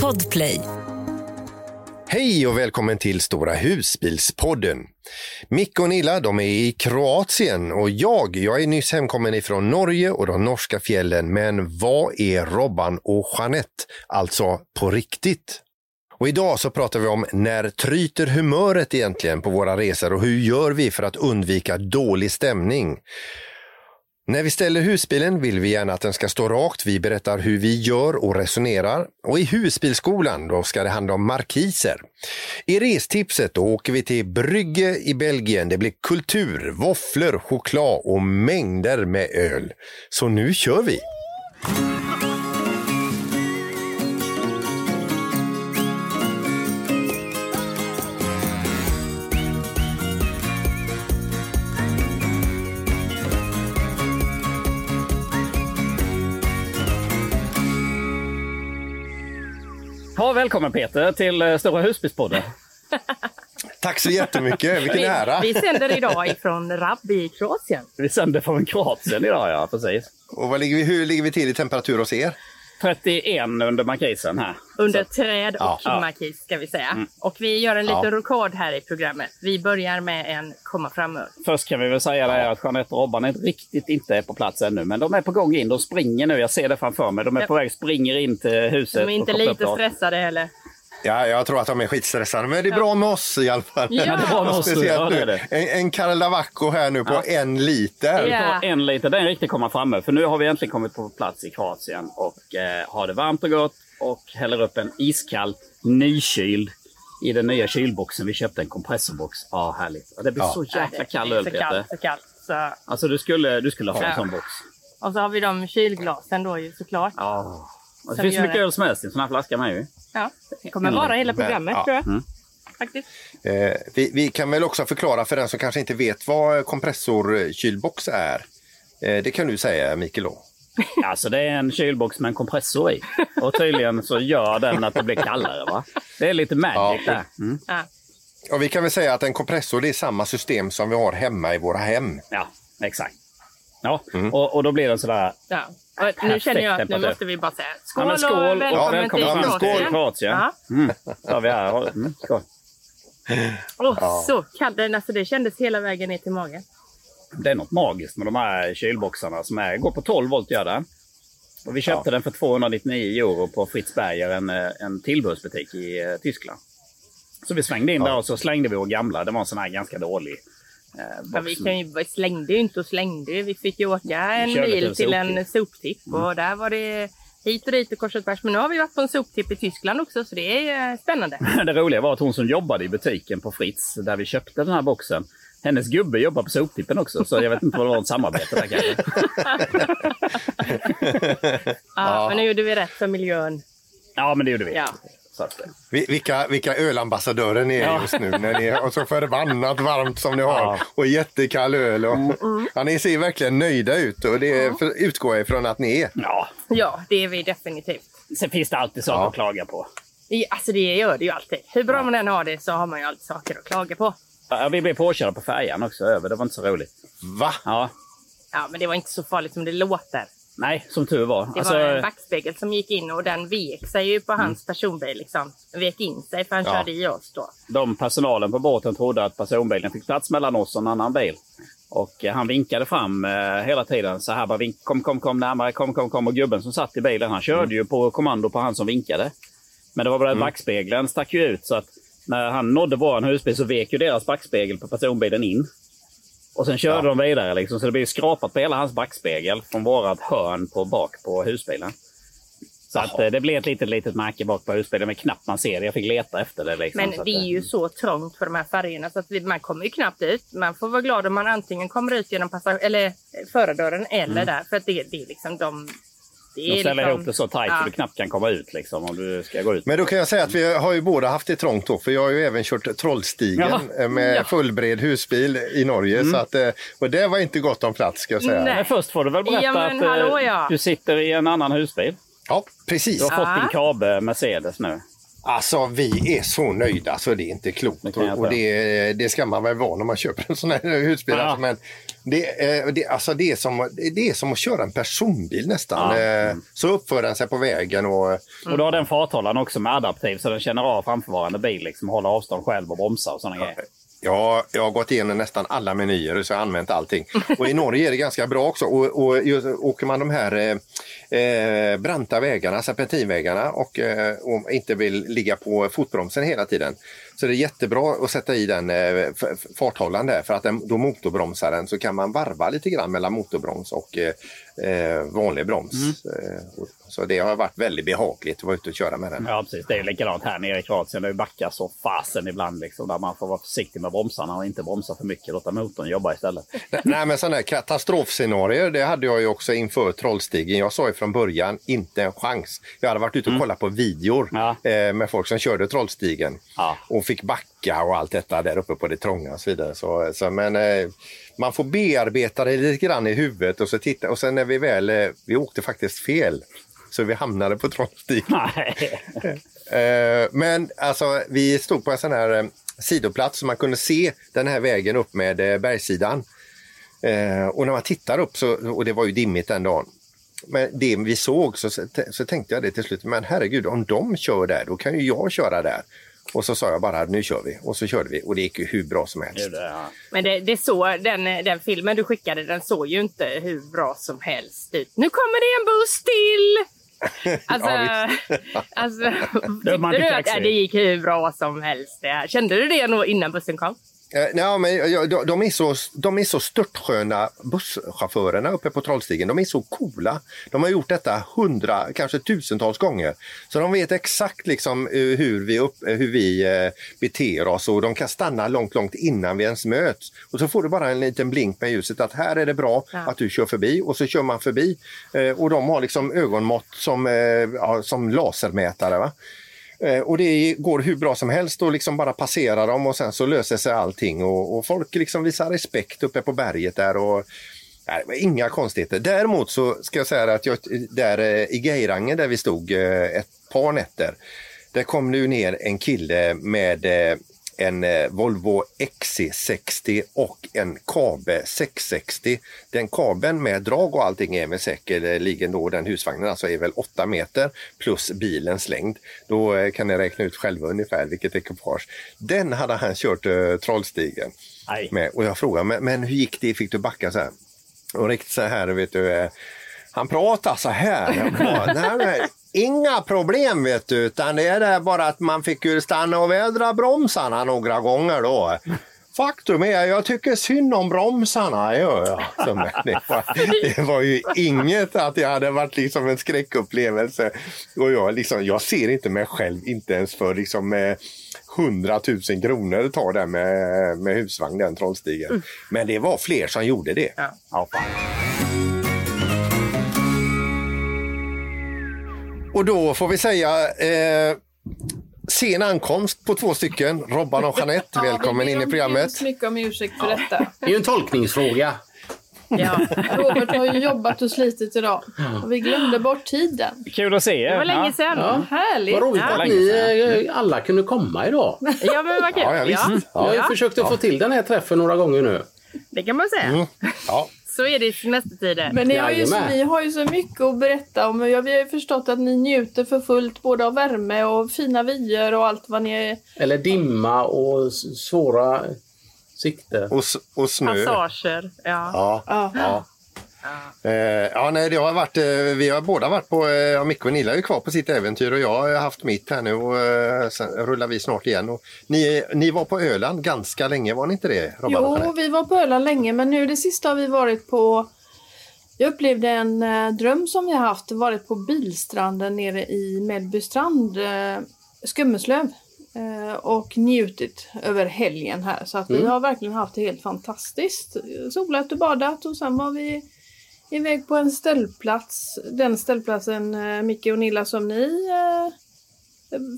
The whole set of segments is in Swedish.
Podplay. Hej och välkommen till Stora husbilspodden. Micke och Nilla de är i Kroatien och jag, jag är nyss hemkommen ifrån Norge och de norska fjällen. Men vad är Robban och Jeanette? Alltså på riktigt. Och idag så pratar vi om när tryter humöret egentligen på våra resor och hur gör vi för att undvika dålig stämning? När vi ställer husbilen vill vi gärna att den ska stå rakt. Vi berättar hur vi gör och resonerar. Och i husbilskolan då ska det handla om markiser. I restipset då åker vi till Brygge i Belgien. Det blir kultur, våfflor, choklad och mängder med öl. Så nu kör vi! Välkommen Peter till eh, Stora husbilspodden. Tack så jättemycket, vilken ära! Vi sänder idag ifrån Rab i Kroatien. Vi sänder från Kroatien idag, ja precis. Och vad ligger vi, hur ligger vi till i temperatur hos er? 31 under markisen här. Under träd och Ja. markis ska vi säga. Och vi gör en liten rekord här i programmet. Vi börjar med en komma fram-öl. Först kan vi väl säga det här att Jeanette och Robban är riktigt inte är på plats ännu, men de är på gång in. De springer nu, jag ser det framför mig. De är Ja. på väg, springer in till huset. De är inte lite stressade heller. Ja, jag tror att de är skitstressade, men det är bra med oss i alla fall. Ja. Ja, det är bra med oss, ja, det är det. En, en Karlavacco här nu på Ja. en liter. Ja. Ta En liter, det är en riktig komma framme. För nu har vi äntligen kommit på plats i Kroatien och eh, har det varmt och gott och häller upp en iskall, nykyld i den nya kylboxen. Vi köpte en kompressorbox. Ja, härligt. Och det blir Ja. så jäkla kall öl, så Peter. kallt, så kallt. Så. Alltså du skulle, du skulle ha en Ja. sån box. Och så har vi de kylglasen då ju såklart. Ja. Det finns mycket det. öl som helst i en sån här flaska med ju. Ja. Det kommer vara hela programmet Ja. tror jag. Mm. Faktiskt. Eh, vi, vi kan väl också förklara för den som kanske inte vet vad kompressorkylbox är. Eh, det kan du säga Mikael då. Alltså det är en kylbox med en kompressor i. Och tydligen så gör den att det blir kallare va? Det är lite magic Ja. där. Mm. Ja. Och vi kan väl säga att en kompressor det är samma system som vi har hemma i våra hem. Ja, exakt. Ja, Mm. och, och då blir den sådär Ja. Och nu känner jag att nu måste vi bara säga skål, Ja, skål och och välkommen välkommen till fram. Skål, Kroatien. Kroatien. Ja. Mm. Så vi här. Mm, skål. Åh, Så kallt. Den- Alltså, det kändes hela vägen ner till magen. Det är något magiskt med de här kylboxarna som är, går på 12 volt gör det. Och vi köpte den för 299 euro på Fritz Berger, en, eh, en tillbehörsbutik i eh, Tyskland. Så vi svängde in där och så slängde vi vår gamla. Det var en sån här ganska dålig eh, box. Ja, vi kan ju, vi slängde ju inte och slängde. Vi fick ju åka en mil en till en soptipp. soptipp och där var det hit och dit och kors och tvärs. Men nu har vi varit på en soptipp i Tyskland också så det är eh, spännande. Det roliga var att hon som jobbade i butiken på Fritz, där vi köpte den här boxen, hennes gubbe jobbar på soptippen också, så jag vet inte vad det var ett samarbete där kanske. Ja, Men nu gjorde vi rätt för miljön. Ja, men det gjorde vi. Ja. Så att, eh, Vi- Vilka, vilka ölambassadörer ni är Ja. just nu. När ni är, och så förbannat varmt som ni har. Ja. Och jättekall öl. Och, Mm. ja, ni ser verkligen nöjda ut och det för, utgår jag ifrån att ni är. ja, Ja, det är vi definitivt. sen finns det alltid saker Ja. att klaga på. Det- Alltså det gör det ju alltid. Hur bra man än har det så har man ju alltid saker att klaga på. Ja, vi blev påkörda på färjan också över, det var inte så roligt. Va? Ja, Ja, men det var inte så farligt som det låter. Nej, som tur var. Det Alltså, var en backspegel som gick in och den vek sig ju på hans personbil liksom. Vek in sig för han Ja. körde i oss då. de personalen på båten trodde att personbilen fick plats mellan oss och en annan bil. Och eh, han vinkade fram eh, hela tiden så här bara vink, kom, kom, kom närmare, kom, kom, kom. Och gubben som satt i bilen, han körde ju på kommando på han som vinkade. Men det var bara att backspegeln stack ju ut så att när han nådde våran husbil så vek ju deras backspegel på personbilen in. Och sen körde de vidare liksom, så det blev skrapat på hela hans backspegel från vårat hörn på bak på husbilen. Så att eh, det blev ett litet, litet märke bak på husbilen men knappt man ser det. Jag fick leta efter det. Liksom, Men så att, det är ju så trångt för de här färgerna så att man kommer ju knappt ut. Man får vara glad om man antingen kommer ut genom passag- eller förardörren eller där. För att det, det är liksom de... Det Mm. De är ställer liksom, ihop det så tajt Ja. så du knappt kan komma ut liksom, om du ska gå ut. Men då kan jag säga att vi har ju båda haft det trångt då, för jag har ju även kört Trollstigen Ja. eh, med Ja. Mm. fullbred husbil i Norge. Så att, eh, och det var inte gott om plats ska jag säga. Nej. Men först får du väl berätta Ja, men att eh, hallå, ja. du sitter i en annan husbil. Ja, precis. Du har Ja. fått din Kabe Mercedes nu. Alltså vi är så nöjda så det är inte klokt. Det och det, det ska man väl vara när man köper en sån här husbil. Ja. Alltså, men det, eh, det, alltså det, är som, det är som att köra en personbil nästan. Ja. Eh, Så uppför den sig på vägen och Och då har den farthållaren också med adaptiv så den känner av framförvarande bil. Liksom, håller avstånd själv och bromsar och sådana grejer. Ja, jag har gått igenom nästan alla menyer så jag har använt allting. Och i Norge är det ganska bra också. Och, och just, åker man de här eh, eh, branta vägarna, serpentinvägarna och, eh, och inte vill ligga på fotbromsen hela tiden så det är jättebra att sätta i den eh, farthållaren där för att den, då motorbromsar den så kan man varva lite grann mellan motorbroms och eh, eh, vanlig broms. Eh, och, så det har varit väldigt behagligt att vara ute och köra med den. Ja, precis. Det är likadant här nere i Kroatien. Det backar så fasen ibland. Liksom, där man får vara försiktig med bromsarna och inte bromsa för mycket. Låta motorn jobba istället. Nej, men sådana här katastrofscenarier, det hade jag ju också inför Trollstigen. Jag sa ju från början, inte en chans. Jag hade varit ute och kollat på videor Ja. eh, med folk som körde Trollstigen Ja. och fick backa och allt detta där uppe på det trånga och så vidare. Så, så, men eh, man får bearbeta det lite grann i huvudet och så titta och sen när vi väl, eh, vi åkte faktiskt fel. Så vi hamnade på Trollstigen. Nej. Eh, men alltså, vi stod på en sån här eh, sidoplats så man kunde se den här vägen upp med eh, bergssidan. Och när man tittar upp, så, och det var ju dimmigt den dagen, men det vi såg så, så tänkte jag det till slut, men herregud om de kör där då kan ju jag köra där. Och så sa jag bara nu kör vi och så körde vi och det gick ju hur bra som helst. Gjorde det, ja. Men det, det så, den, den filmen du skickade den såg ju inte hur bra som helst ut. Nu kommer det en buss till! Alltså, Ja, alltså Det Taxi. ja, det gick hur bra som helst? Det. Kände du det nog innan bussen kom? Eh, nej, men de, är så, de är så störtsköna busschaufförerna uppe på Trollstigen. De är så coola. De har gjort detta hundra, kanske tusentals gånger. Så de vet exakt liksom eh, hur vi, upp, eh, hur vi beter oss och de kan stanna långt, långt innan vi ens möts. Och så får du bara en liten blink med ljuset att här är det bra Ja. att du kör förbi och så kör man förbi. Och de har liksom ögonmått som, ja, som lasermätare. Va? Eh, och det går hur bra som helst och liksom bara passera dem och sen så löser sig allting och, och folk liksom visar respekt uppe på berget där och nej, inga konstigheter. Däremot så ska jag säga att jag, där eh, i Geirangen där vi stod eh, ett par nätter, där kom nu ner en kille med en eh, Volvo XC60 och en Kabe 660. Den kabeln med drag och allting är med säkerligen då den husvagnen alltså är väl 8 meter plus bilens längd. Då eh, kan ni räkna ut själva ungefär vilket ekipage. Den hade han kört eh, Trollstigen Aj. med och jag frågade men, men hur gick det? Fick du backa så här? Och riktigt så här vet du. Eh, han pratar så här. Bara, Nej, men, inga problem vet du, utan det är det bara att man fick ju stanna och vädra bromsarna några gånger då. Faktum är, jag tycker synd om bromsarna, gör jag. Men det, var, det var ju inget att det hade varit liksom en skräckupplevelse. Och jag, liksom, jag ser inte mig själv, inte ens för liksom, eh, 100 000 kronor tar den med, med husvagn, den Trollstigen. Men det var fler som gjorde det. Ja. Ja, Och då får vi säga eh, sen ankomst på två stycken. Robban och Jeanette, välkommen in i programmet. så mycket om ursäkt för detta. Det är ju en tolkningsfråga. Ja. Robert har ju jobbat och slitit idag. Och vi glömde bort tiden. Kul att se er. Det var länge sedan. Ja. Härligt! Vad roligt Ja. att ni eh, alla kunde komma idag. Ja, men vad kul. Ja, ja, visst. Jag har ju Ja. försökt att få till den här träffen några gånger nu. Det kan man säga. Mm. Ja. Så är det i semestertider. Men ni har ju, så, ni har ju så mycket att berätta om. Vi har ju förstått att ni njuter för fullt både av värme och fina vyer och allt vad ni är. Eller dimma och svåra sikte. Och, och snö. Passager. Ja. Ja. Ja. Ja. Eh, ja, nej, det har varit, eh, vi har båda varit på, eh, ja, Micke och Nilla är ju kvar på sitt äventyr och jag har haft mitt här nu och sen rullar vi snart igen. Och ni, ni var på Öland ganska länge, var ni inte det? Robban Jo, vi var på Öland länge men nu det sista har vi varit på jag upplevde en dröm som vi har haft, varit på bilstranden nere i Mellbystrand, eh, Skummeslöv och njutit över helgen här. Så att vi har verkligen haft det helt fantastiskt. Solat och badat och sen var vi iväg på en ställplats. Den ställplatsen, eh, Micke och Nilla, som ni eh,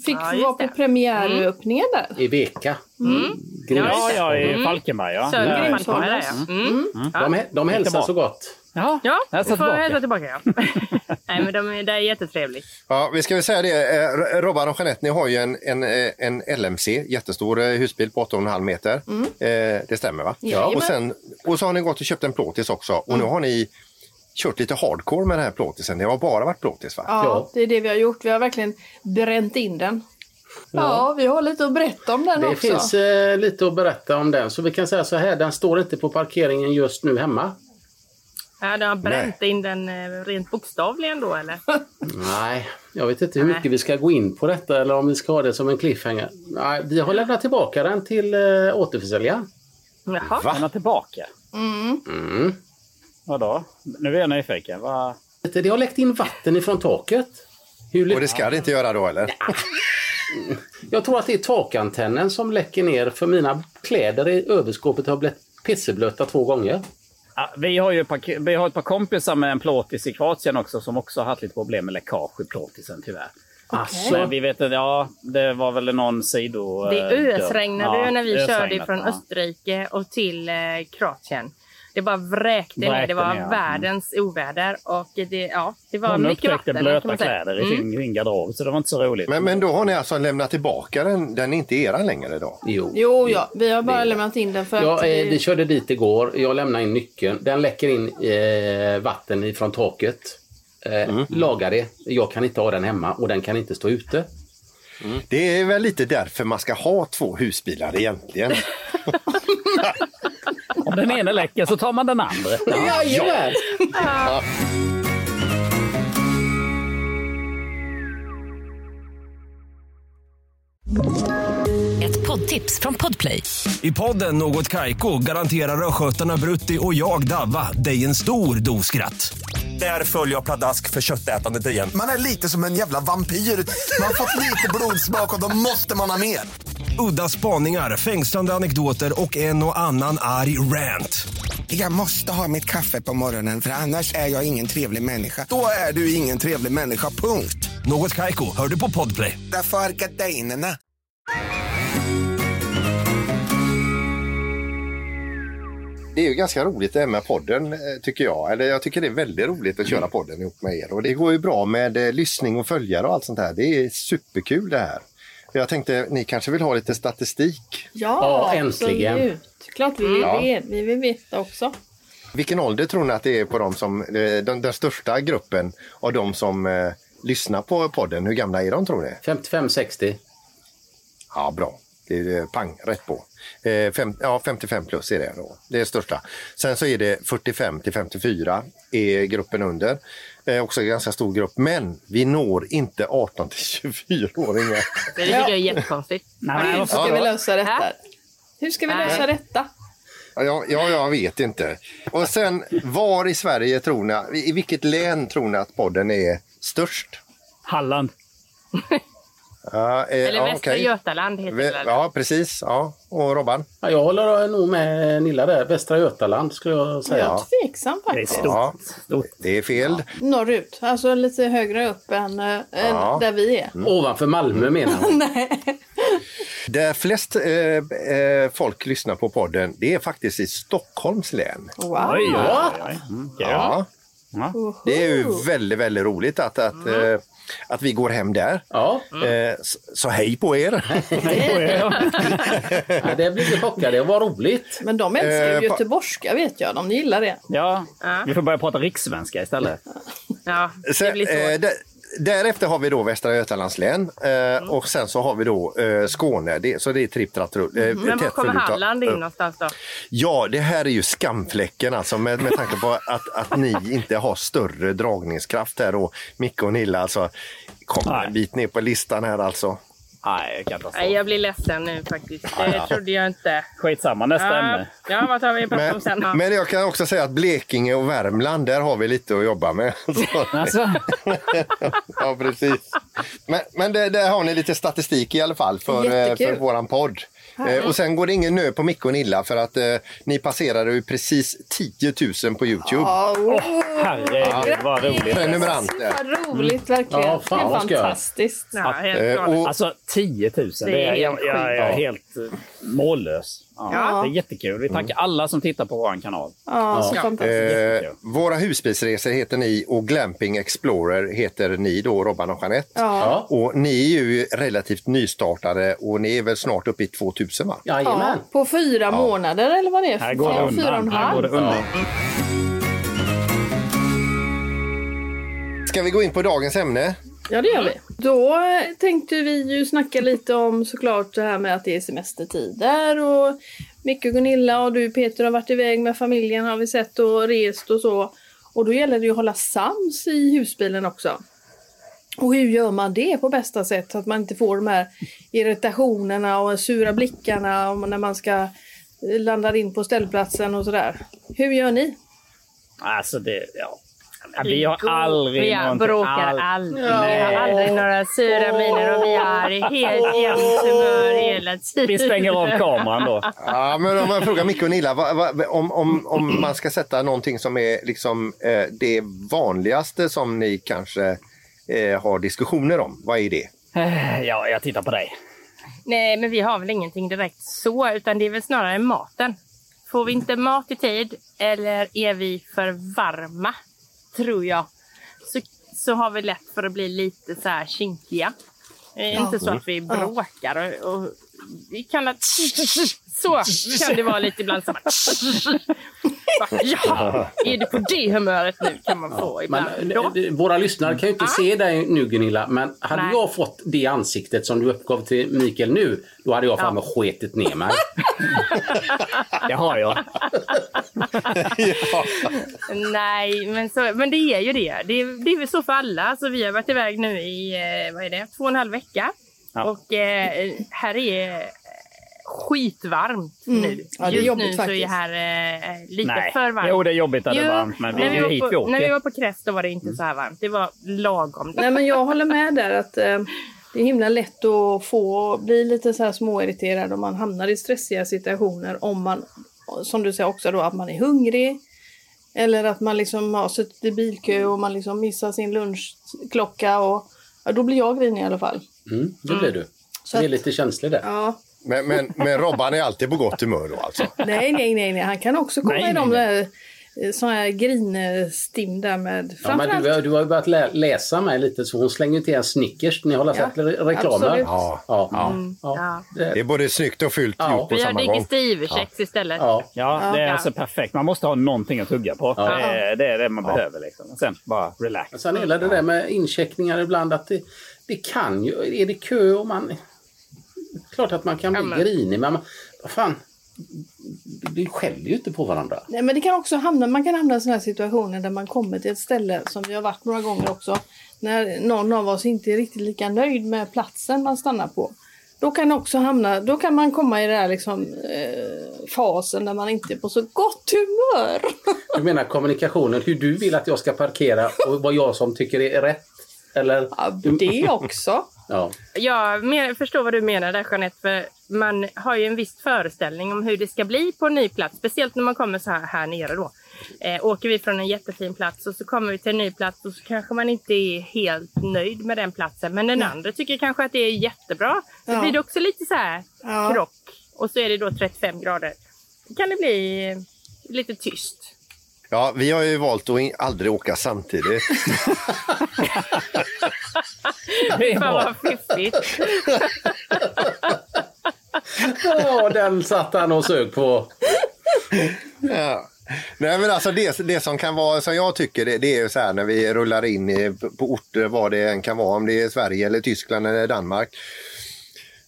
Fick Ja, just vara på det. premiäröppningen där. I Veka. Mm. Gris. Ja, ja, i Mm. Falkenberg ja. Söder Ja. om Falkenberg där ja. Mm. De, hä- de hälsar så gott. Ja, Ja, jag får tillbaka. hälsa tillbaka ja. Nej men de är, det är jättetrevligt. Ja, vi ska väl säga det, eh, Robban och Jeanette, ni har ju en, en, eh, en LMC, jättestor eh, husbil på 8,5 meter. Eh, det stämmer va? Jajamän. Och, sen, och så har ni gått och köpt en plåtis också och nu har ni kört lite hardcore med den här plåtisen. Det har bara varit plåtis va? Ja, det är det vi har gjort. Vi har verkligen bränt in den. Ja, vi har lite att berätta om den Det också. finns eh, lite att berätta om den. Så vi kan säga så här, den står inte på parkeringen just nu hemma. Ja, de har bränt in den eh, rent bokstavligen då eller? Nej, jag vet inte hur Nej. mycket vi ska gå in på detta eller om vi ska ha det som en cliffhanger. Nej, vi har lämnat tillbaka den till eh, återförsäljaren. Jaha. Va? Den är tillbaka. Mm. Vadå? Nu är jag nyfiken. Va? Det har läckt in vatten ifrån taket. Hur Och det ska det inte göra då eller? Jag tror att det är takantennen som läcker ner för mina kläder i överskåpet har blivit pisseblöta två gånger. Ja, vi, har ju ett par, vi har ett par kompisar med en plåtis i Kroatien också som också har haft lite problem med läckage i plåtisen tyvärr. Alltså, Men vi vet inte, ja det var väl någon sido... Det eh, ösregnade Ja, ju när vi körde från ja. Österrike och till eh, Kroatien. Det bara vräkte, ner. Vräkte Det var ner, världens oväder och det, ja, det var Hon mycket upptäckte vatten. kan blöta man säga. kläder i Mm. sin, sin garderob så det var inte så roligt. Men, men då har ni alltså lämnat tillbaka den, den är inte eran längre då? jo. Jo, ja, vi har bara Det- lämnat in den för Ja, att eh, vi... vi körde dit igår. Jag lämnade in nyckeln. Den läcker in eh, vatten ifrån taket. Eh, Laga det. Jag kan inte ha den hemma och den kan inte stå ute. Det är väl lite därför man ska ha två husbilar egentligen. Om den ena läcker så tar man den andra. Jajamän! Ett poddtips från Podplay. I podden Något Kaiko garanterar östgötarna Brutti och jag, Davva, dig en stor dos skratt. Där följer jag pladask för köttätandet igen. Man är lite som en jävla vampyr. Man har fått lite blodsmak och då måste man ha mer. Udda spaningar, fängslande anekdoter och en och annan arg rant. Jag måste ha mitt kaffe på morgonen för annars är jag ingen trevlig människa. Då är du ingen trevlig människa, punkt. Något Kaiko, hör du på Podplay. Därför är gardinerna. Det är ju ganska roligt det här med podden eh, tycker jag. Eller jag tycker det är väldigt roligt att köra podden ihop med er. Och det går ju bra med eh, lyssning och följare och allt sånt här. Det är superkul det här. Jag tänkte ni kanske vill ha lite statistik. Ja, Ja, äntligen. absolut. Klart vi vill Ja. det. Vi vill veta också. Vilken ålder tror ni att det är på de som, eh, den, den största gruppen av de som eh, lyssnar på podden? Hur gamla är de tror ni? 55-60. Ja, bra. Det är eh, pang, rätt på. Eh, fem, ja, 55 plus är det då. Det är största. Sen så är det 45 till 54 är gruppen under. Eh, också en ganska stor grupp. Men vi når inte 18 till 24-åringar. Det tycker jag är jättekonstigt. Nej, Hur vad ska Ja, vi lösa detta? Äh? Hur ska vi Nej. lösa detta? Ja, ja, ja, jag vet inte. Och sen, var i Sverige tror ni, i vilket län tror ni att podden är störst? Halland. Ja, eh, Eller ja, Västra okej. Götaland heter det Ve- väl? Ja, precis. Ja. Och Robban? Ja, jag håller nog med Nilla där. Västra Götaland skulle jag säga. Jag är tveksam Det är faktiskt. stort. Stort. Det är fel. Norrut, alltså lite högre upp än, äh, än där vi är. Ovanför Malmö menar hon. Där flest eh, eh, folk lyssnar på podden, det är faktiskt i Stockholms län. Wow! Oj, oj, oj. Mm. Ja, Ja. det är ju väldigt, väldigt roligt att, att, eh, att vi går hem där. Ja, Eh, så, så hej på er! ja, det blir chockade. Det var roligt. Men de älskar ju Eh, göteborgska vet jag. De gillar det. Ja, Ja. vi får börja prata rikssvenska istället. Ja, det blir eh, svårt. där- därefter har vi då Västra Götalands län eh, och sen så har vi då eh, Skåne. Det, så det är tripp, tratt, trull. Eh, Men var kommer Halland in någonstans då? Ja, det här är ju skamfläcken alltså med, med tanke på att, att ni inte har större dragningskraft här och Micke och Nilla alltså Nej. en bit ner på listan här alltså. Nej, katastrof. Nej, jag blir ledsen nu faktiskt. Det trodde jag inte. Skitsamma, nästa Ja, ämne. ja vad tar vi pratar om sen? Men, men jag kan också säga att Blekinge och Värmland, där har vi lite att jobba med. Så, Alltså, ja, precis. Men, men det, där har ni lite statistik i alla fall för, eh, Jättekul. för våran podd. Eh, och sen går det ingen nö på Micke och Nilla för att eh, ni passerade ju precis 10 000 på Youtube. Ja, oh, herregud vad roligt. Prenumeranter. Roligt verkligen. Ja, fan, det vad är fantastiskt. Ja, helt Eh, galet. och- Alltså 10 000, det Det är, jag, helt jag, jag är helt eh, mållös. Ja, Ja. Det är jättekul. Vi tackar alla som tittar på vår kanal. Ja, så Ja. fantastiskt. Eh, Jättekul. våra husbilsresor heter ni och Glamping Explorer heter ni då, Robban och Jeanette. Ja. Ja, Och ni är ju relativt nystartade och ni är väl snart uppe i 2000 va? Ja, jajamän. på fyra månader eller vad det är. Här går det Ja, fyra och en undan. Här går det undan. Ska vi gå in på dagens ämne? Ja, det gör vi. Då eh, tänkte vi ju snacka lite om såklart det här med att det är semestertider och Micke och Gunilla och du Peter har varit iväg med familjen har vi sett och rest och så. Och då gäller det ju att hålla sams i husbilen också. Och hur gör man det på bästa sätt så att man inte får de här irritationerna och sura blickarna när man ska eh, landa in på ställplatsen och sådär. Hur gör ni? Alltså det, ja. Vi har aldrig Vi bråkar all- aldrig. Vi har aldrig några sura miner och vi är i helt jämnt humör hela tiden. Vi stänger av kameran då. Ja, men om man frågar Micke och Nilla, vad, vad, om, om, om man ska sätta någonting som är liksom, eh, det vanligaste som ni kanske eh, har diskussioner om, vad är det? Eh, Ja, jag tittar på dig. Nej, men vi har väl ingenting direkt så, utan det är väl snarare maten. Får vi inte mat i tid eller är vi för varma, tror jag, så, så har vi lätt för att bli lite så här kinkiga. Det är inte så att vi bråkar och, och vi kan att, så kan det vara lite ibland. Så bara, ja, är du på det humöret nu kan man få ibland. Men, Då. eh, våra lyssnare kan ju inte se dig nu Gunilla, men hade Nej. jag fått det ansiktet som du uppgav till Mikael nu, då hade jag fan Ja. ja. sketit ner mig. Det har jag. Nej, men, så, men det är ju det. Det är, det är väl så för alla. Alltså, vi har varit iväg nu i eh, vad är det, två och en halv vecka. Ja. Och eh, här är eh, skitvarmt nu. Mm. Ja, det är Just jobbigt nu så faktiskt. är här eh, lite Nej. för varmt. Jo, det är jobbigt att det är varmt, men vi är ju hit vi åker. När vi var på då var det inte så här varmt. Det var lagom. Nej men jag håller med där att eh, det är himla lätt att få bli lite så här småirriterad om man hamnar i stressiga situationer om man, som du säger också då, att man är hungrig. Eller att man liksom har suttit i bilkö och man liksom missar sin lunchklocka och ja, då blir jag grinig i alla fall. Mm, det blir du. Så det är lite känslig där. Ja. Men, men, men Robban är alltid på gott humör då alltså? Nej, nej, nej, nej, han kan också komma Nej, i de nej, där eh, såna här grinstim där med Ja, men du, har- du har ju börjat lä läsa mig lite så hon slänger till en Snickers. Ni har Ja, sett re reklamen? Ja. Ja. ja. ja. Ja. Det är både snyggt och fult Ja. gjort på Vi har samma gång. digestivekex istället. Ja. Ja, det är Ja. alltså perfekt. Man måste ha någonting att tugga på. Ja. Det, är, det är det man behöver. Liksom. Sen bara relax. Sen gäller det där med incheckningar ibland att det, det kan ju, är det kö och man... Klart att man kan bli Ja, men- grinig men man, vad fan. Vi skäller ju inte på varandra. Nej, men det kan också hamna, man kan hamna i sådana här situationer där man kommer till ett ställe som vi har varit några gånger också. När någon av oss inte är riktigt lika nöjd med platsen man stannar på. Då kan, också hamna, då kan man komma i den här liksom, eh, fasen där man inte är på så gott humör. Du menar kommunikationen, hur du vill att jag ska parkera och vad jag som tycker är rätt? Eller? Ja, det också. Ja. Jag förstår vad du menar där Jeanette, för man har ju en viss föreställning om hur det ska bli på en ny plats. Speciellt när man kommer så här, här nere då. Eh, åker vi från en jättefin plats och så kommer vi till en ny plats och så kanske man inte är helt nöjd med den platsen. Men den andra tycker kanske att det är jättebra. Så Ja. blir det också lite så här Ja. krock. Och så är det då 35 grader. Då kan det bli lite tyst. Ja, vi har ju valt att aldrig åka samtidigt. Fan vad fiffigt. ja, den satt han och sög på. Ja. Nej men alltså det, det som kan vara, som jag tycker, det, det är ju så här när vi rullar in i, på orter, vad det än kan vara, om det är Sverige eller Tyskland eller Danmark.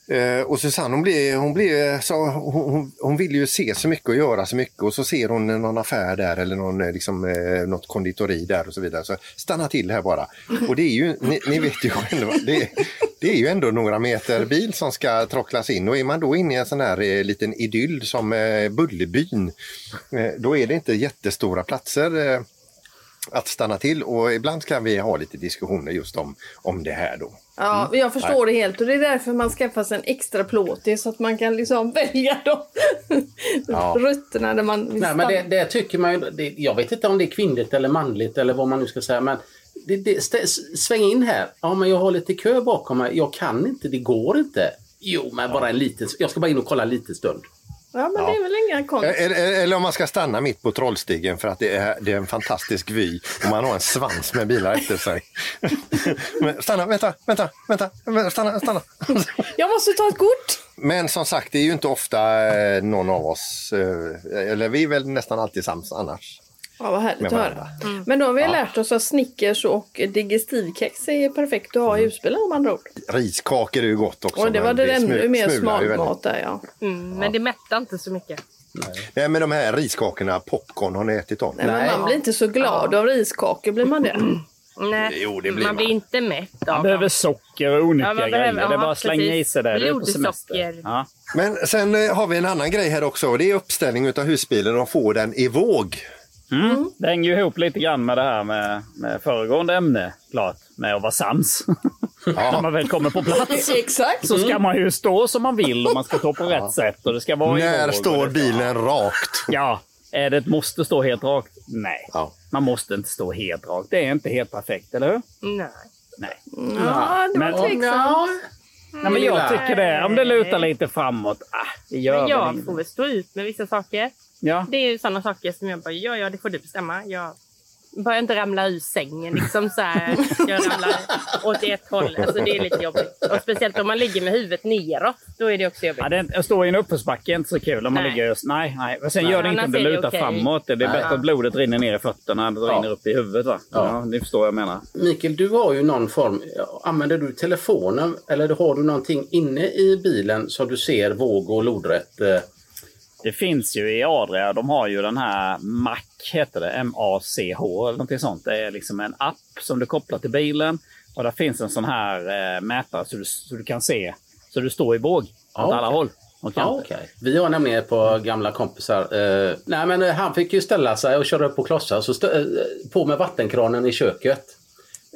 Eh, och Susanne hon blir, hon, blir så, hon, hon, hon vill ju se så mycket och göra så mycket och så ser hon någon affär där eller någon, eh, liksom, eh, något konditori där och så vidare. Så stanna till här bara. Och det är ju, ni, ni vet ju själva, det, det är ju ändå några meter bil som ska trocklas in och är man då inne i en sån här eh, liten idyll som eh, Bullerbyn, eh, då är det inte jättestora platser eh, att stanna till och ibland kan vi ha lite diskussioner just om, om det här då. Ja, jag förstår det helt och det är därför man skaffar sig en extra plåtis så att man kan liksom välja de Ja. rutterna där man vill Nej, men det, det tycker man ju, det, jag vet inte om det är kvinnligt eller manligt eller vad man nu ska säga, men det, det, sväng in här. Ja, men jag har lite kö bakom mig. Jag kan inte, det går inte. Jo, men bara en liten... Jag ska bara in och kolla en liten stund. Ja, men det är väl inga konst. Eller, eller om man ska stanna mitt på Trollstigen för att det är, det är en fantastisk vy och man har en svans med bilar efter sig. Men stanna, vänta, vänta, vänta, stanna, stanna. Jag måste ta ett kort! Men som sagt, det är ju inte ofta eh, någon av oss, eh, eller vi är väl nästan alltid sams annars. Ja, vad härligt att höra. Men då har vi lärt oss att Snickers och digestivkex är perfekt att ha i husbilen om andra ord. Riskakor är ju gott också. Och det var men det ännu mer smalmat där ja. Mm, men det mättar inte så mycket. Nej, men de här riskakorna, popcorn, har ni ätit dem? Nej, men man blir inte så glad av riskakor, blir man det? Nej, Jo, det blir man man. blir inte mätt Man av behöver dem. socker och onyttiga Ja, man grejer. behöver- det är ja, bara att slänga i sig det. Det Blodsocker. Ja. Men sen eh, har vi en annan grej här också och det är uppställning av husbilen och få den i våg. Mm. Det hänger ju ihop lite grann med det här med, med föregående ämne, klart, med att vara sams. När man väl kommer på plats Exakt! så ska man ju stå som man vill och man ska stå på rätt sätt och det ska vara i När står det ska- bilen rakt? Ja, är det ett måste stå helt rakt? Nej. Ja. Man måste inte stå helt rakt. Det är inte helt perfekt, eller hur? Nej. Nej. Ja, det var Men- tveksamt. Nej, men jag tycker det. Om det lutar lite framåt, ah, det gör Men jag får väl stå ut med vissa saker. Ja. Det är ju sådana saker som jag bara, ja, ja, det får du bestämma. Jag börjar inte ramla ur sängen liksom så här. Jag ramlar åt ett håll. Alltså det är lite jobbigt. Och speciellt om man ligger med huvudet neråt. Då är det också jobbigt. Ja, det är, att stå i en uppförsbacke är inte så kul om man Nej. ligger just... Nej, nej. Men sen Nej. gör det inte om det lutar okej. framåt. Det är bättre att blodet rinner ner i fötterna än att det rinner upp i huvudet. Va? Ja. ni förstår vad jag menar. Mikael, du har ju någon form... Använder du telefonen eller har du någonting inne i bilen så du ser våg och lodrätt? Det finns ju i Adria, de har ju den här MAC, heter det, M-A-C-H eller någonting sånt. Det är liksom en app som du kopplar till bilen och där finns en sån här eh, mätare så du, så du kan se, så du står i våg åt Ja, alla okej. håll. Ja, kanter. okej. Vi har nämligen par gamla kompisar. Eh, nej, men eh, han fick ju ställa sig och köra upp på klossar. Så stö- eh, på med vattenkranen i köket.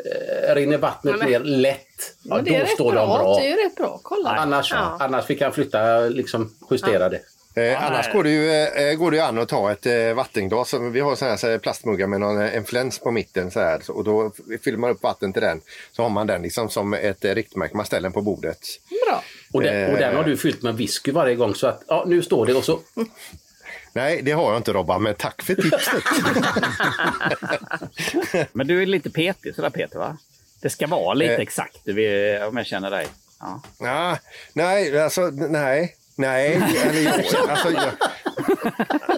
Eh, rinner vattnet men- ner lätt. Ja, då står bra. de bra. Det är rätt bra. Kolla. Annars, Ja. annars fick han flytta, liksom justera det. Eh, annars går det, ju, eh, går det ju an att ta ett eh, vattenglas. Vi har här, så här plastmuggar med någon, eh, en fläns på mitten. Så här, och då fyller man upp vatten till den. Så har man den liksom som ett eh, riktmärke. Man ställer den på bordet. Bra. Och, den, och den har du fyllt med whisky varje gång. Så att ja, nu står det och så... Nej, det har jag inte Robban, men tack för tipset. Men du är lite petig sådär Peter va? Det ska vara lite Eh. exakt du vill, om jag känner dig. Ja. ja, nej, alltså nej. Nej, eller, jo, alltså, jag,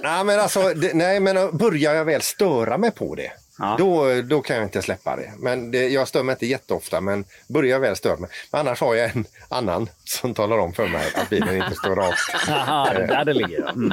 nej, men alltså, det, nej, men börjar jag väl störa mig på det, Ja. då, då kan jag inte släppa det. Men det, jag stör mig inte jätteofta, men börjar jag väl störa mig. Men annars har jag en annan som talar om för mig att bilen inte står rakt. Aha, det är där det ligger. ja. Mm.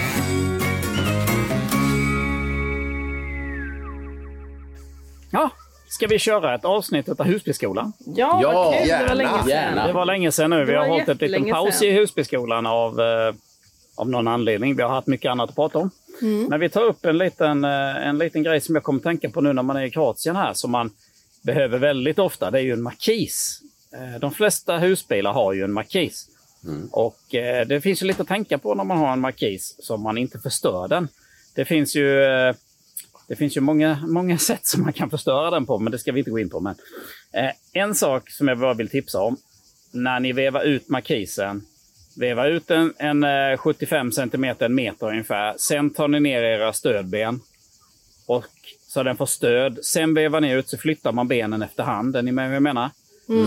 Ja, ska vi köra ett avsnitt av Husbyskolan? Ja, Ja, vad kul. Det var gärna, länge sedan. gärna. Det var länge sedan nu. Vi har hållit en liten paus sedan. i Husbyskolan av, eh, av någon anledning. Vi har haft mycket annat att prata om. Mm. Men vi tar upp en liten, eh, en liten grej som jag kommer att tänka på nu när man är i Kroatien här, som man behöver väldigt ofta. Det är ju en markis. Eh, De flesta husbilar har ju en markis. Och eh, det finns ju lite att tänka på när man har en markis, så man inte förstör den. Det finns ju, eh, det finns ju många, många sätt som man kan förstöra den på, men det ska vi inte gå in på. Men, eh, en sak som jag bara vill tipsa om. När ni vevar ut markisen, veva ut en, en eh, 75 cm, en meter ungefär. Sen tar ni ner era stödben. Och så den får stöd. Sen vevar ni ut så flyttar man benen efterhand. Är ni med vad jag menar?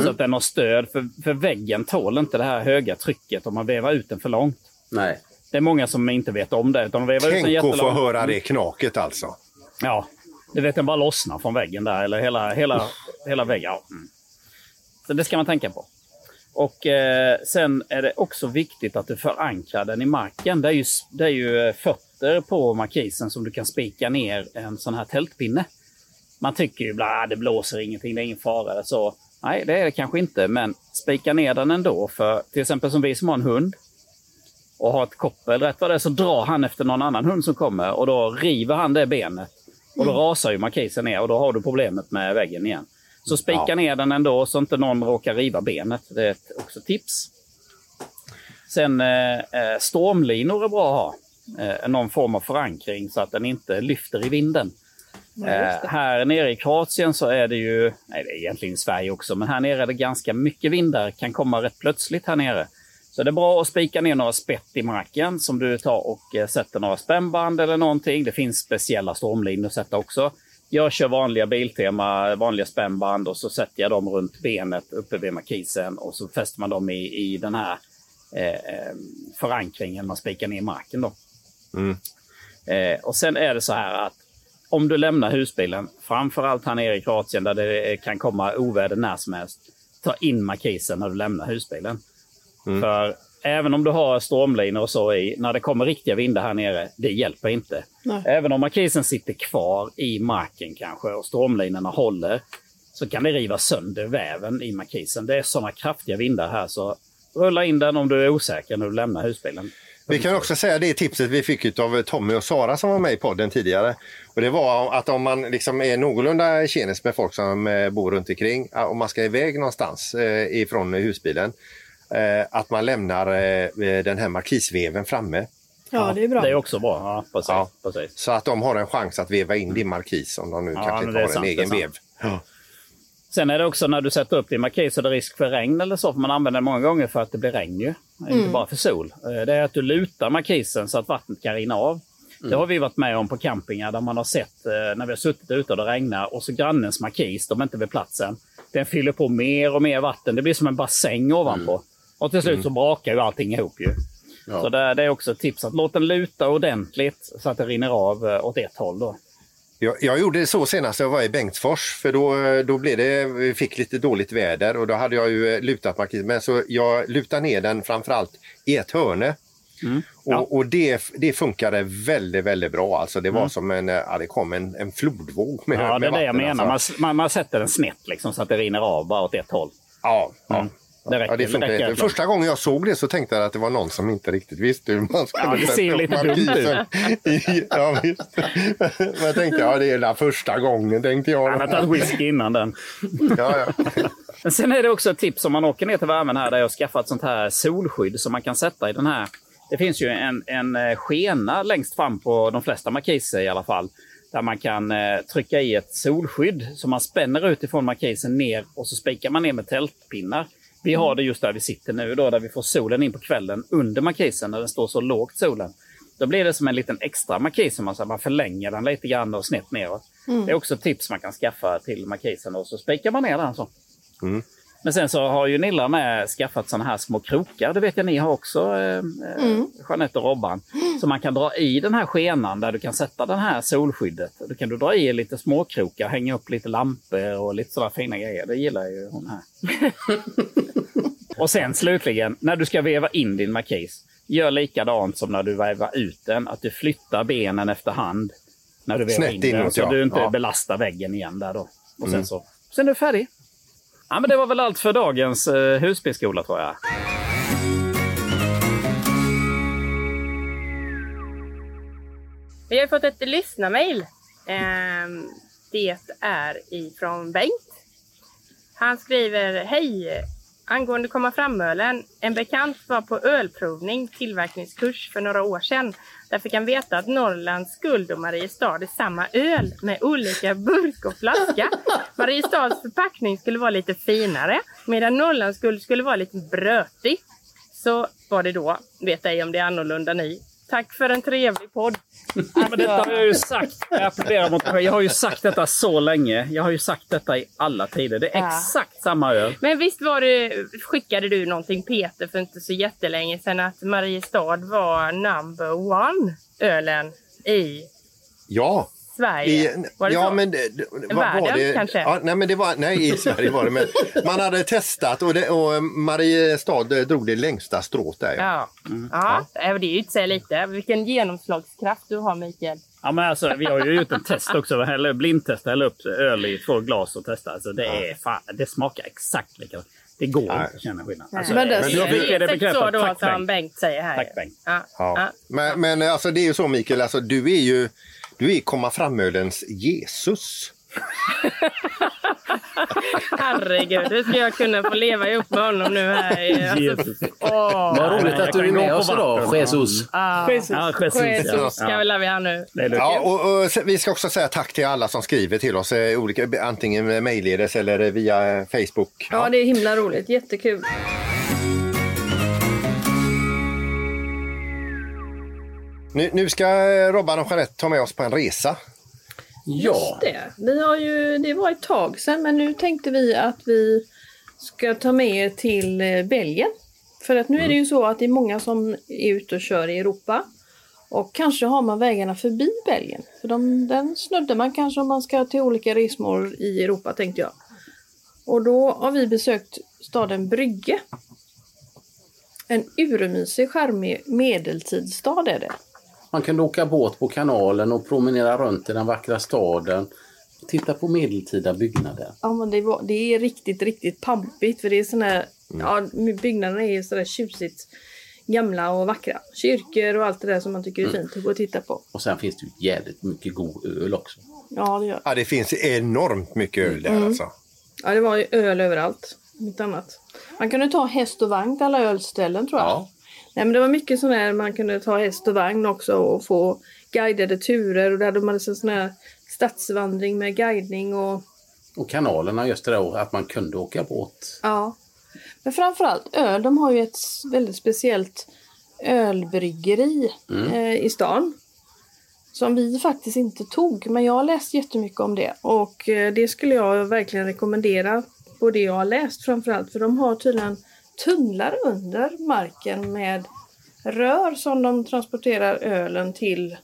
Så att den har stöd. För, för väggen tål inte det här höga trycket om man vevar ut den för långt. Nej. Det är många som inte vet om det. Utan de vevar ut den Tänk att få höra det knaket alltså. Ja, du vet den bara lossnar från väggen där. Eller hela, hela, hela väggen. Ja. Mm. Så det ska man tänka på. Och eh, sen är det också viktigt att du förankrar den i marken. Det är ju, det är ju eh, fötter på markisen som du kan spika ner en sån här tältpinne. Man tycker ju att ah, det blåser ingenting, det är ingen fara. Så, nej, det är det kanske inte, men spika ner den ändå. För till exempel som vi som har en hund och har ett koppel, rätt vad det är så drar han efter någon annan hund som kommer och då river han det benet. Och då rasar ju markisen ner och då har du problemet med väggen igen. Så spika Ja. ner den ändå så inte någon råkar riva benet. Det är ett också tips. Sen eh, eh, stormlinor är bra att ha. Eh, någon form av förankring så att den inte lyfter i vinden. Eh, här nere i Kroatien så är det ju, nej det är egentligen i Sverige också, men här nere är det ganska mycket vindar, kan komma rätt plötsligt här nere. Så det är bra att spika ner några spett i marken som du tar och eh, sätter några spännband eller någonting. Det finns speciella stormlinor att sätta också. Jag kör vanliga Biltema, vanliga spännband och så sätter jag dem runt benet uppe vid markisen och så fäster man dem i, i den här eh, eh, förankringen man spikar ner i marken. Då. Eh, och sen är det så här att om du lämnar husbilen, framförallt här nere i Kroatien där det kan komma oväder när som helst, ta in markisen när du lämnar husbilen. För även om du har stormlinor och så i, när det kommer riktiga vindar här nere, det hjälper inte. Nej. Även om markisen sitter kvar i marken kanske och stormlinorna håller, så kan det riva sönder väven i markisen. Det är sådana kraftiga vindar här så rulla in den om du är osäker när du lämnar husbilen. Vi kan också säga det tipset vi fick av Tommy och Sara som var med i podden tidigare. Och det var att om man liksom är någorlunda tjenis med folk som eh, bor runt omkring, om man ska iväg någonstans eh, ifrån husbilen, att man lämnar eh, den här markisveven framme. Ja, det är bra. Det är också bra. Ja, precis, Ja. precis. Så att de har en chans att veva in din markis om de nu Ja, kanske inte har en sant, egen det är vev. sant. Sen är det också när du sätter upp din markis så är det risk för regn eller så. För man använder den många gånger för att det blir regn ju. Inte bara för sol. Eh, Det är att du lutar markisen så att vattnet kan rinna av. Det har vi varit med om på campingar där man har sett eh, när vi har suttit ute och det regnar och så grannens markis, de är inte vid platsen. Den fyller på mer och mer vatten. Det blir som en bassäng ovanpå. Och till slut så brakar ju allting ihop ju. Så det, det är också ett tips att låt den luta ordentligt så att det rinner av eh, åt ett håll. Då. Jag, jag gjorde det så senast jag var i Bengtsfors för då, då blev det, vi fick lite dåligt väder och då hade jag ju eh, lutat markisen. Men så jag lutade ner den framförallt i ett hörne. Mm. Ja. Och, och det, det funkade väldigt, väldigt bra. Alltså det var som en, eh, ja, det kom en, en flodvåg med, Ja, det är det jag menar. alltså. Man, man, man sätter den snett liksom, så att det rinner av bara åt ett håll. Ja, ja. Det räcker, ja, det det funkar räcker jätte- helt Första gången jag såg det så tänkte jag att det var någon som inte riktigt visste hur man skulle Ja, det ser lite dumt ut. ja, visst. Men jag tänkte, ja det är den första gången tänkte jag. Han har tagit whisky innan den. Ja, ja. Men sen är det också ett tips om man åker ner till värmen här där jag har skaffat sånt här solskydd som man kan sätta i den här. Det finns ju en, en eh, skena längst fram på de flesta markiser i alla fall. Där man kan eh, trycka i ett solskydd som man spänner ut ifrån markisen ner och så spikar man ner med tältpinnar. Vi har det just där vi sitter nu då, där vi får solen in på kvällen under markisen när den står så lågt solen. Då blir det som en liten extra markis, man, man förlänger den lite grann och snett neråt. Det är också ett tips man kan skaffa till markisen och så spikar man ner den så. Men sen så har ju Nilla med skaffat såna här små krokar, det vet jag ni har också, eh, eh, Jeanette och Robban. Så man kan dra i den här skenan där du kan sätta den här solskyddet. Då kan du dra i lite småkrokar, hänga upp lite lampor och lite sådana fina grejer. Det gillar ju hon här. och sen slutligen, när du ska veva in din markis, gör likadant som när du vevar ut den. Att du flyttar benen efterhand när du vevar Snett in den. inåt, Så ja. du inte Ja. belastar väggen igen där då. Och sen så, sen är du färdig. Ja, men det var väl allt för dagens eh, husbilsskola tror jag. Vi har fått ett lyssnarmail. Ehm, det är ifrån Bengt. Han skriver Hej! Angående komma fram-ölen. En bekant var på ölprovning, tillverkningskurs för några år sedan. Där fick han veta att Norrlands guld och Mariestad är samma öl med olika burk och flaska. Mariestads förpackning skulle vara lite finare medan Norrlands guld skulle vara lite brötig. Så var det då. Vet ej om det är annorlunda ni. Tack för en trevlig podd. Ja, men detta har jag ju sagt. Jag applåderar mot mig. Jag har ju sagt detta så länge. Jag har ju sagt detta i alla tider. Det är Ja. exakt samma öl. Men visst var det, skickade du någonting Peter för inte så jättelänge sedan att Mariestad var number one ölen i... ja, Sverige. I, var det ja, så? men det, det- vad Världen, var det? kanske? Ja, nej, men det var, nej, i Sverige var det. Men man hade testat och, det, och Mariestad eh, drog det längsta strået där. Ja. Ja. Ja. ja. Det är ju inte lite. Vilken genomslagskraft du har Mikael. Ja, men alltså, vi har ju gjort en test också. Eller blindtest. Hälla upp öl i två glas och testa. Alltså, det, är fan, det smakar exakt likadant. Det går Nej. inte att känna skillnad. Alltså, Men det- Men fick det Exakt bekräftat. så då Tack, som Bengt. Bengt säger här. Tack, Bengt. Ja. Ja. Ja. Men, men alltså, det är ju så Mikael, alltså, du är ju du är komma fram-ölens Jesus. Herregud, hur ska jag kunna få leva ihop med honom nu här? Alltså, Jesus. åh. Vad roligt att du är med på oss idag. Jesus. Ja. Jesus. Ja, Jesus. Jesus ja. ska vi här nu. Ja, och, och, vi ska också säga tack till alla som skriver till oss, eh, olika, antingen mejlledes eller via Facebook. Ja, det är himla roligt. Jättekul. Nu, nu ska eh, Robban och Jeanette ta med oss på en resa. Ja, Det. Vi har ju, det var ett tag sedan, men nu tänkte vi att vi ska ta med er till eh, Belgien. För att nu är det ju så att det är många som är ute och kör i Europa. Och kanske har man vägarna förbi Belgien. För de, den snuddar man kanske om man ska till olika resmål i Europa tänkte jag. Och då har vi besökt staden Brygge. En urmysig, charmig medeltidsstad är det. Man kunde åka båt på kanalen och promenera runt i den vackra staden. Titta på medeltida byggnader. Ja, men det, var, det är riktigt, riktigt pampigt. För det är såna här, ja, byggnaderna är sådär tjusigt gamla och vackra. Kyrkor och allt det där som man tycker är fint att gå och titta på. Och sen finns det ju jävligt mycket god öl också. Ja, det gör Ja, det finns enormt mycket öl där Mm. alltså. Ja, det var ju öl överallt. Mitt annat. Man kunde ta häst och vagn till alla ölställen tror jag. Ja. Nej, men det var mycket sån här, man kunde ta häst och vagn också och få guidade turer. Och där hade man en sån här stadsvandring med guidning och Och kanalerna just det där att man kunde åka båt. Ja. Men framförallt öl. De har ju ett väldigt speciellt ölbryggeri eh, i stan. Som vi faktiskt inte tog. Men jag har läst jättemycket om det. Och eh, det skulle jag verkligen rekommendera på det jag har läst framförallt. För de har tydligen tunnlar under marken med rör som de transporterar ölen till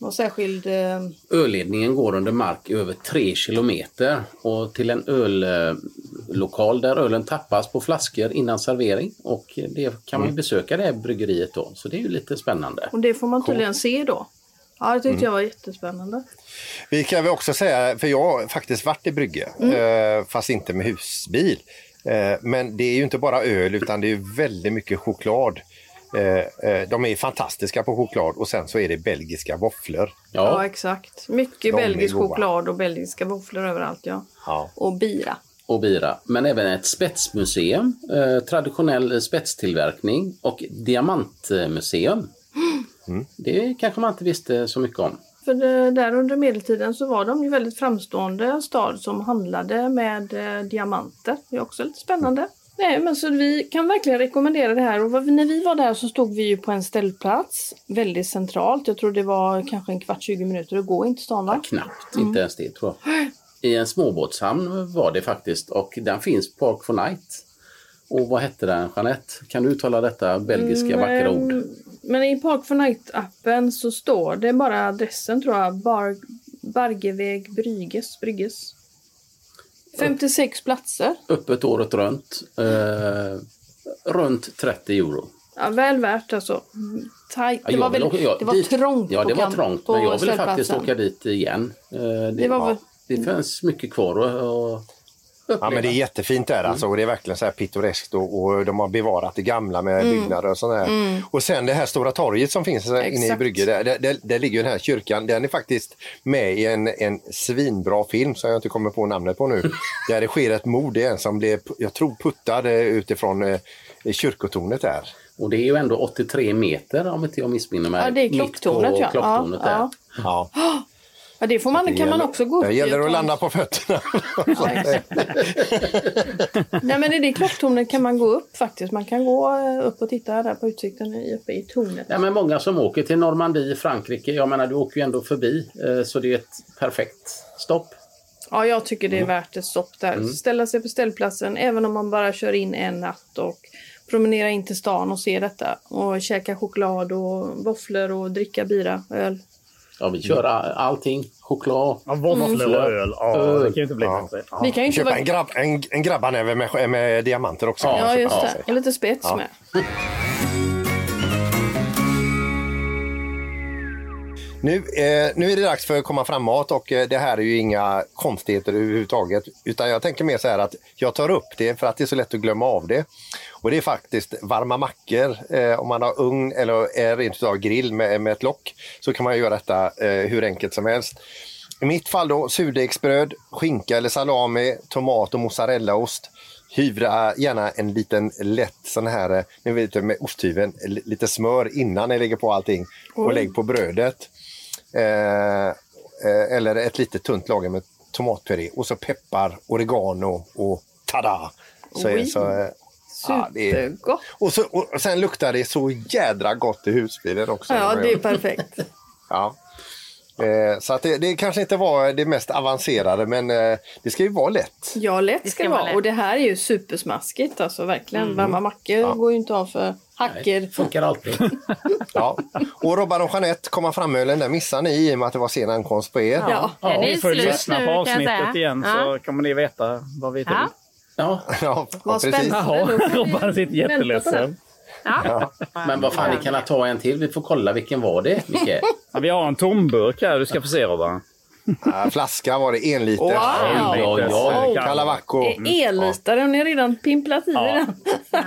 någon särskild... Eh, Ölledningen går under mark över tre kilometer och till en öllokal där ölen tappas på flaskor innan servering. Och det kan man ju besöka det här bryggeriet då. Så det är ju lite spännande. och det får man tydligen se då. Ja, det tyckte jag var jättespännande. Vi kan väl också säga, för jag har faktiskt varit i Brygge, Mm. eh, fast inte med husbil. Eh, men det är ju inte bara öl utan det är väldigt mycket choklad. Eh, eh, de är fantastiska på choklad och sen så är det belgiska våfflor. Ja, Ja, exakt. Mycket De belgisk choklad och belgiska våfflor överallt. Ja. Ja. Och bira. och bira. Men även ett spetsmuseum, traditionell spetstillverkning och diamantmuseum. Det kanske man inte visste så mycket om. För där under medeltiden så var de ju väldigt framstående stad som handlade med eh, diamanter. Det är också lite spännande. Nej, men så vi kan verkligen rekommendera det här. Och när vi var där så stod vi ju på en ställplats väldigt centralt. Jag tror det var kanske en kvart, 20 minuter att gå in till stan va? Knappt, inte ens det tror jag. I en småbåtshamn var det faktiskt och den finns Park for Night. Och vad hette den Jeanette? Kan du uttala detta belgiska vackra ord? Men, men i Park for Night-appen så står det bara adressen tror jag. Bar, Bargeväg Brygges. Brygges. 56 platser. Öppet året runt. Eh, runt 30 euro. Ja, väl värt alltså. Mm, Tajt. Ja, Det var, jag vill väl, åka- ja, det var dit- trångt Ja, det var trångt. Men jag vill faktiskt åka dit igen. Eh, det, Det var ja, det finns mycket kvar att uppleva. Ja, men det är jättefint där alltså och det är verkligen så här pittoreskt och, och de har bevarat det gamla med Mm. byggnader och sånt där. Och sen det här stora torget som finns inne i Exakt. Brygge, där, där, där, där ligger den här kyrkan. Den är faktiskt med i en, en svinbra film som jag inte kommer på namnet på nu. där det sker ett mord, det är en som blev, jag tror puttad eh, utifrån eh, kyrkotornet där. Och det är ju ändå 83 meter om inte jag missminner mig. Ja, det är mitt klocktornet, på ja. klocktornet Ja, där. ja. Ja. Det får man, Det kan man gäller- också gå upp Det gäller att landa på fötterna. Nej men i det klocktornet kan man gå upp faktiskt. Man kan gå eh, upp och titta där på utsikten uppe i tornet. Ja, men många som åker till Normandie i Frankrike, jag menar du åker ju ändå förbi eh, så det är ett perfekt stopp. Ja, jag tycker Mm. det är värt ett stopp där. Ställa sig på ställplatsen även om man bara kör in en natt och promenera in till stan och se detta. Och käka choklad och våfflor och dricka bira, öl. Ja, vi kör all- allting. Choklad. Ja, våfflor och öl. Ja, det kan ju inte bli Ja. Ja. Vi kan ju inte Köpa vara... en, grabb, en, en grabbarnäve med, med diamanter också. Ja. Just det. Och lite spets Ja. med. Nu, eh, nu är det dags för att komma framåt och eh, det här är ju inga konstigheter överhuvudtaget. Utan jag tänker mer så här att jag tar upp det för att det är så lätt att glömma av det. Och det är faktiskt varma mackor. Eh, om man har ugn eller är rent utav grill med, med ett lock så kan man göra detta eh, hur enkelt som helst. I mitt fall då surdegsbröd, skinka eller salami, tomat och mozzarellaost. Hyvla gärna en liten lätt sån här, eh, ni vet med osthyveln, li- lite smör innan ni lägger på allting och lägg på brödet. Eh, eh, eller ett litet tunt lager med tomatpuré och så peppar, oregano och tada! Så, Oj. så, eh, ja, det är, Supergott. och, så, och sen luktar det så jädra gott i husbilen också. Ja, det är perfekt. Ja. Eh, så att det, det kanske inte var det mest avancerade men eh, det ska ju vara lätt. Ja, lätt Det ska det vara lätt. Och det här är ju supersmaskigt alltså verkligen. Varma mackor går ju inte av för hacker. Funkar alltid. Ja. Och Robban och Jeanette, komma fram-ölen, där missade ni i och med att det var sen ankomst på er. Ja. Den är Ni får slut lyssna på avsnittet igen Ja. så kommer ni veta vad vi tror. Ja. Ja, Ja, Vad precis. spännande. Jaha, Robban sitter jätteledsen. Ja. men vad fan, ni kan ta en till. Vi får kolla vilken var det, Micke? Ja, vi har en tomburk här du ska få se Robban. Ja, flaska var det, en liter. Wow! Ja, ja. Kalavacco. Elitare, har ni redan pimplat i Ja. den?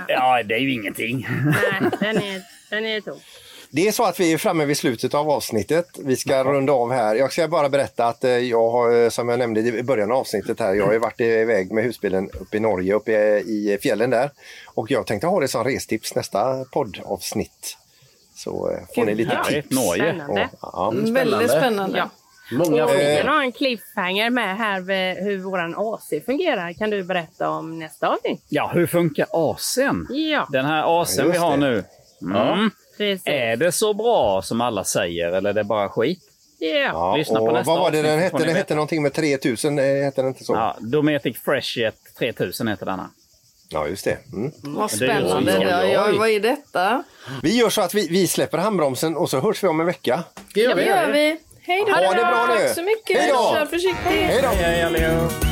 Ja, det är ju ingenting. Nej, den är, den är tom. Det är så att vi är framme vid slutet av avsnittet. Vi ska runda av här. Jag ska bara berätta att eh, jag har, eh, som jag nämnde i början av avsnittet här, jag har varit iväg med husbilen uppe i Norge, uppe i fjällen där. Och jag tänkte ha det som restips nästa poddavsnitt. Så eh, får ni lite tips. Norge. Spännande. Ja. Väldigt spännande. Ja. Många Och vi frågor. kan ha en cliffhanger med här med hur våran AC fungerar. Kan du berätta om nästa avsnitt? Ja, hur funkar AC'n? Ja, Den här AC'n Ja, vi har det. nu. Mm. Precis. Är det så bra som alla säger eller är det bara skit? Ja. Ja, Lyssna på och nästa vad var det den hette? Den hette någonting med 3000, eh, hette den inte så? Ja, Dometic Freshjet 3000 heter denna. Ja, just det. Mm. Vad Det är spännande. Ja, ja, vad är detta? Vi gör så att vi, vi släpper handbromsen och så hörs vi om en vecka. Det gör Det vi. gör vi. Hej då! Ha det bra nu. Tack så mycket. Hej då. Kör försiktigt. Hej då! Hej, hej